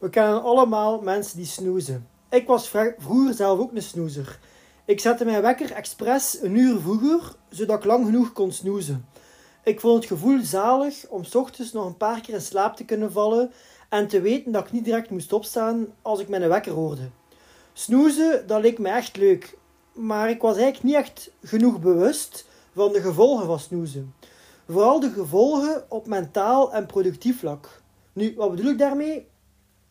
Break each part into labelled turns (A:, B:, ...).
A: We kennen allemaal mensen die snoezen. Ik was vroeger zelf ook een snoezer. Ik zette mijn wekker expres een uur vroeger, zodat ik lang genoeg kon snoezen. Ik vond het gevoel zalig om s ochtends nog een paar keer in slaap te kunnen vallen en te weten dat ik niet direct moest opstaan als ik mijn wekker hoorde. Snoezen, dat leek me echt leuk, maar ik was eigenlijk niet echt genoeg bewust van de gevolgen van snoezen. Vooral de gevolgen op mentaal en productief vlak. Nu, wat bedoel ik daarmee?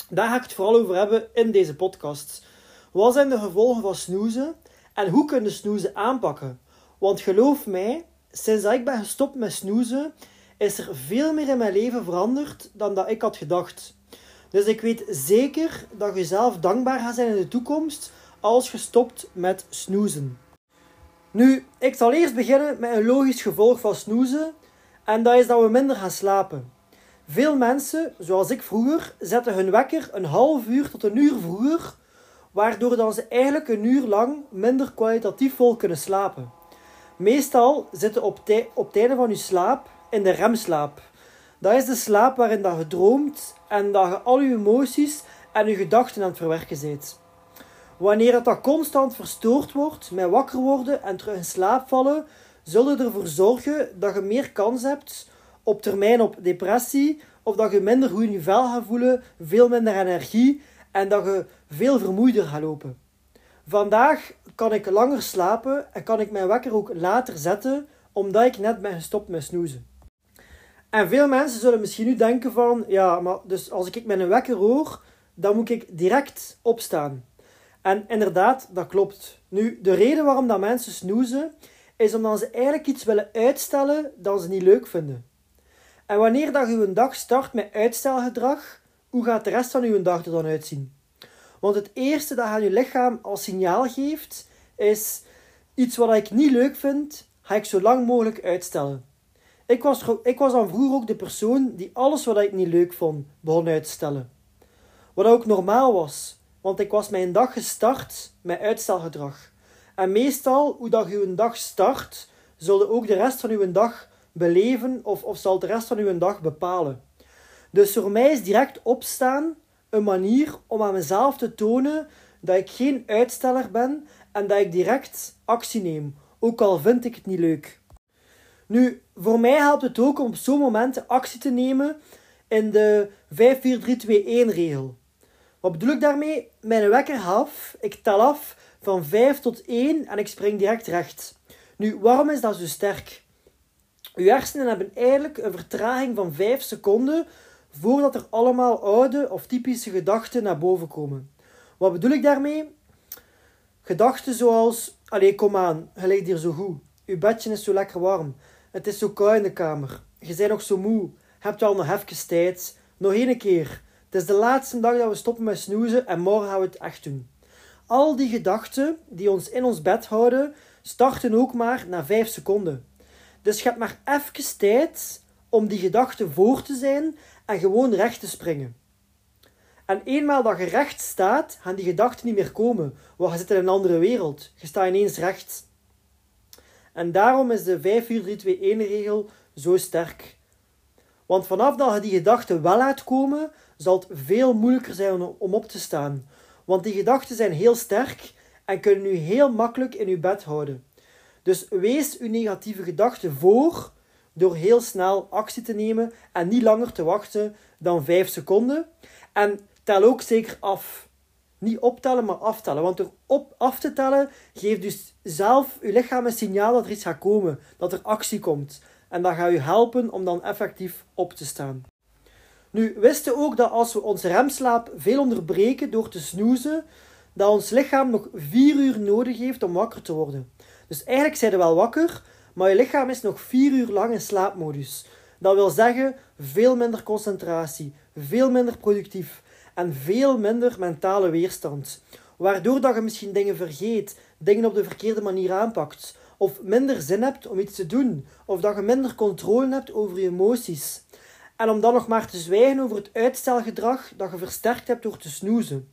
A: Daar ga ik het vooral over hebben in deze podcast. Wat zijn de gevolgen van snoezen en hoe kun je snoezen aanpakken? Want geloof mij, sinds dat ik ben gestopt met snoezen, is er veel meer in mijn leven veranderd dan dat ik had gedacht. Dus ik weet zeker dat je zelf dankbaar gaat zijn in de toekomst als je stopt met snoezen. Nu, ik zal eerst beginnen met een logisch gevolg van snoezen, en dat is dat we minder gaan slapen. Veel mensen, zoals ik vroeger, zetten hun wekker een half uur tot een uur vroeger, waardoor dan ze eigenlijk een uur lang minder kwalitatief vol kunnen slapen. Meestal zitten op, op het einde van je slaap in de remslaap. Dat is de slaap waarin dat je droomt en dat je al je emoties en je gedachten aan het verwerken bent. Wanneer het dat constant verstoord wordt met wakker worden en terug in slaap vallen, zullen ervoor zorgen dat je meer kans hebt op termijn op depressie, of dat je minder goed in je vel gaat voelen, veel minder energie en dat je veel vermoeider gaat lopen. Vandaag kan ik langer slapen en kan ik mijn wekker ook later zetten, omdat ik net ben gestopt met snoezen. En veel mensen zullen misschien nu denken van, ja, maar dus als ik mijn wekker hoor, dan moet ik direct opstaan. En inderdaad, dat klopt. Nu, de reden waarom dat mensen snoezen, is omdat ze eigenlijk iets willen uitstellen dat ze niet leuk vinden. En wanneer dat een dag start met uitstelgedrag, hoe gaat de rest van je dag er dan uitzien? Want het eerste dat aan je lichaam als signaal geeft, is iets wat ik niet leuk vind, ga ik zo lang mogelijk uitstellen. Ik was, ik was dan vroeger ook de persoon die alles wat ik niet leuk vond, begon uit te stellen. Wat ook normaal was, want ik was mijn dag gestart met uitstelgedrag. En meestal, hoe dat je een dag start, zullen ook de rest van je dag beleven of, of zal de rest van uw dag bepalen. Dus voor mij is direct opstaan een manier om aan mezelf te tonen dat ik geen uitsteller ben en dat ik direct actie neem, ook al vind ik het niet leuk. Nu, voor mij helpt het ook om op zo'n moment actie te nemen in de 5-4-3-2-1 regel. Wat bedoel ik daarmee? Mijn wekker af, ik tel af van 5 tot 1 en ik spring direct recht. Nu, waarom is dat zo sterk? Uw hersenen hebben eigenlijk een vertraging van 5 seconden voordat er allemaal oude of typische gedachten naar boven komen. Wat bedoel ik daarmee? Gedachten zoals: Allee, kom aan, je ligt hier zo goed. Uw bedje is zo lekker warm. Het is zo koud in de kamer. Je bent nog zo moe. Hebt al nog even tijd. Nog één keer. Het is de laatste dag dat we stoppen met snoezen en morgen gaan we het echt doen. Al die gedachten die ons in ons bed houden, starten ook maar na 5 seconden. Dus je hebt maar even tijd om die gedachte voor te zijn en gewoon recht te springen. En eenmaal dat je recht staat, gaan die gedachten niet meer komen, want je zit in een andere wereld. Je staat ineens recht. En daarom is de 5-4-3-2-1-regel zo sterk. Want vanaf dat je die gedachten wel laat komen, zal het veel moeilijker zijn om op te staan. Want die gedachten zijn heel sterk en kunnen u heel makkelijk in uw bed houden. Dus wees uw negatieve gedachten voor door heel snel actie te nemen en niet langer te wachten dan 5 seconden. En tel ook zeker af. Niet optellen, maar aftellen. Want door op, af te tellen geeft dus zelf uw lichaam een signaal dat er iets gaat komen, dat er actie komt. En dat gaat u helpen om dan effectief op te staan. Nu, wisten ook dat als we onze remslaap veel onderbreken door te snoezen, dat ons lichaam nog 4 uur nodig heeft om wakker te worden. Dus eigenlijk zijn je wel wakker, maar je lichaam is nog vier uur lang in slaapmodus. Dat wil zeggen veel minder concentratie, veel minder productief. en veel minder mentale weerstand. Waardoor dat je misschien dingen vergeet, dingen op de verkeerde manier aanpakt, of minder zin hebt om iets te doen, of dat je minder controle hebt over je emoties. En om dan nog maar te zwijgen over het uitstelgedrag dat je versterkt hebt door te snoezen.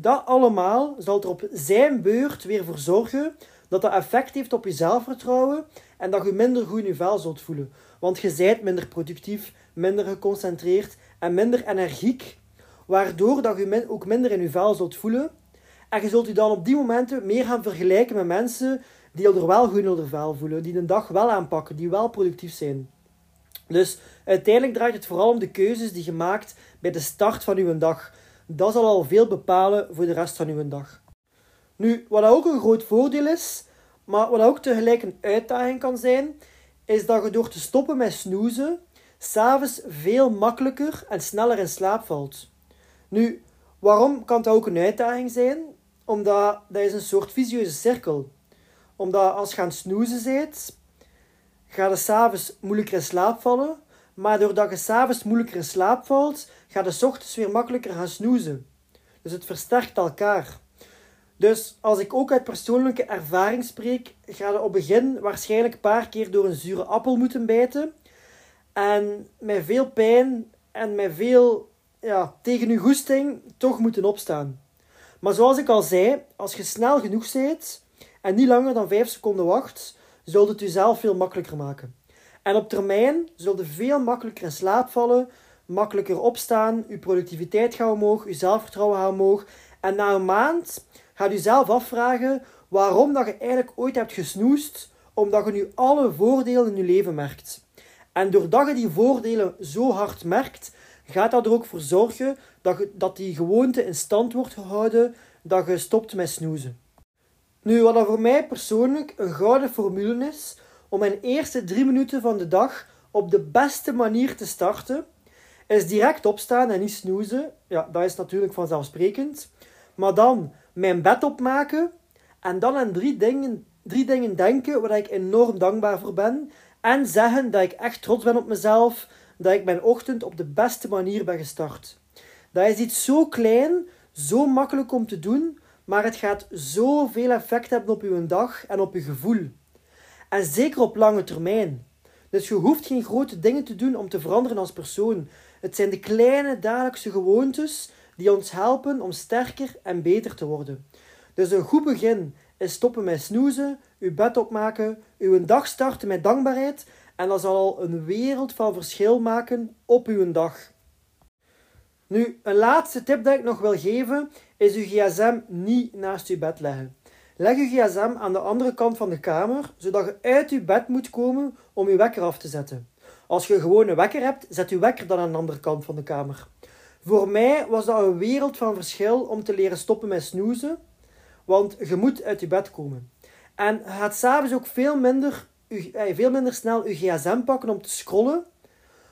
A: Dat allemaal zal er op zijn beurt weer voor zorgen dat dat effect heeft op je zelfvertrouwen en dat je minder goed in je vel zult voelen. Want je zijt minder productief, minder geconcentreerd en minder energiek, waardoor dat je ook minder in je vel zult voelen. En je zult je dan op die momenten meer gaan vergelijken met mensen die er wel goed in hun vel voelen, die een dag wel aanpakken, die wel productief zijn. Dus uiteindelijk draait het vooral om de keuzes die je maakt bij de start van uw dag. Dat zal al veel bepalen voor de rest van uw dag. Nu, wat ook een groot voordeel is, maar wat ook tegelijk een uitdaging kan zijn, is dat je door te stoppen met snoezen, s'avonds veel makkelijker en sneller in slaap valt. Nu, waarom kan dat ook een uitdaging zijn? Omdat dat is een soort visieuze cirkel. Omdat als je aan snoezen bent, ga je s'avonds moeilijker in slaap vallen. Maar doordat je s'avonds moeilijker in slaap valt, ga s ochtends weer makkelijker gaan snoezen. Dus het versterkt elkaar. Dus als ik ook uit persoonlijke ervaring spreek, ga je op begin waarschijnlijk een paar keer door een zure appel moeten bijten. En met veel pijn en met veel ja, tegen je goesting toch moeten opstaan. Maar zoals ik al zei, als je snel genoeg bent en niet langer dan 5 seconden wacht, zult het jezelf veel makkelijker maken. En op termijn zult je veel makkelijker in slaap vallen, makkelijker opstaan, je productiviteit gaat omhoog, je zelfvertrouwen gaat omhoog. En na een maand gaat je zelf afvragen waarom dat je eigenlijk ooit hebt gesnoest, omdat je nu alle voordelen in je leven merkt. En doordat je die voordelen zo hard merkt, gaat dat er ook voor zorgen dat, dat die gewoonte in stand wordt gehouden, dat je stopt met snoezen. Nu, wat dat voor mij persoonlijk een gouden formule is om mijn eerste drie minuten van de dag op de beste manier te starten, is direct opstaan en niet snoezen. Ja, dat is natuurlijk vanzelfsprekend. Maar dan mijn bed opmaken en dan aan drie dingen, drie dingen denken waar ik enorm dankbaar voor ben. En zeggen dat ik echt trots ben op mezelf, dat ik mijn ochtend op de beste manier ben gestart. Dat is iets zo klein, zo makkelijk om te doen, maar het gaat zoveel effect hebben op uw dag en op uw gevoel. En zeker op lange termijn. Dus je hoeft geen grote dingen te doen om te veranderen als persoon. Het zijn de kleine dagelijkse gewoontes die ons helpen om sterker en beter te worden. Dus een goed begin is stoppen met snoezen, uw bed opmaken, uw dag starten met dankbaarheid en dat zal al een wereld van verschil maken op uw dag. Nu, een laatste tip dat ik nog wil geven is uw gsm niet naast uw bed leggen. Leg uw gsm aan de andere kant van de kamer, zodat je uit uw bed moet komen om uw wekker af te zetten. Als je gewoon een wekker hebt, zet uw wekker dan aan de andere kant van de kamer. Voor mij was dat een wereld van verschil om te leren stoppen met snoezen, want je moet uit je bed komen. En je gaat s'avonds ook veel minder, eh, veel minder snel je gsm pakken om te scrollen,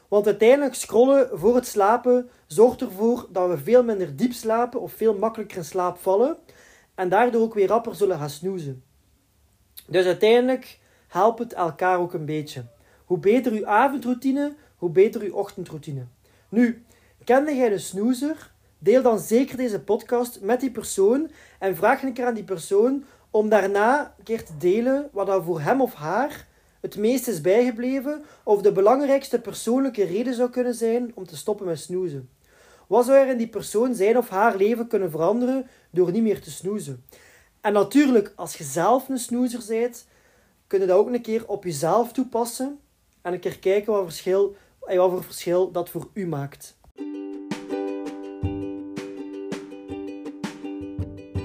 A: want uiteindelijk scrollen voor het slapen zorgt ervoor dat we veel minder diep slapen of veel makkelijker in slaap vallen en daardoor ook weer rapper zullen gaan snoezen. Dus uiteindelijk helpt het elkaar ook een beetje. Hoe beter uw avondroutine, hoe beter uw ochtendroutine. Nu, Kende jij de snoezer? Deel dan zeker deze podcast met die persoon en vraag een keer aan die persoon om daarna een keer te delen wat er voor hem of haar het meest is bijgebleven of de belangrijkste persoonlijke reden zou kunnen zijn om te stoppen met snoezen. Wat zou er in die persoon zijn of haar leven kunnen veranderen door niet meer te snoezen? En natuurlijk, als je zelf een snoezer bent, kun je dat ook een keer op jezelf toepassen en een keer kijken wat, verschil, wat voor verschil dat voor u maakt.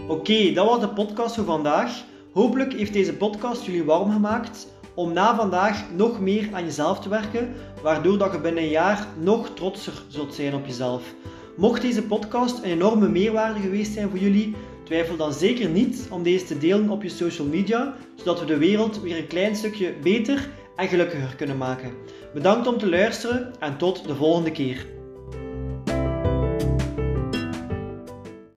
A: Oké, dat was de podcast voor vandaag. Hopelijk heeft deze podcast jullie warm gemaakt om na vandaag nog meer aan jezelf te werken, waardoor dat je binnen een jaar nog trotser zult zijn op jezelf. Mocht deze podcast een enorme meerwaarde geweest zijn voor jullie, twijfel dan zeker niet om deze te delen op je social media, zodat we de wereld weer een klein stukje beter en gelukkiger kunnen maken. Bedankt om te luisteren en tot de volgende keer.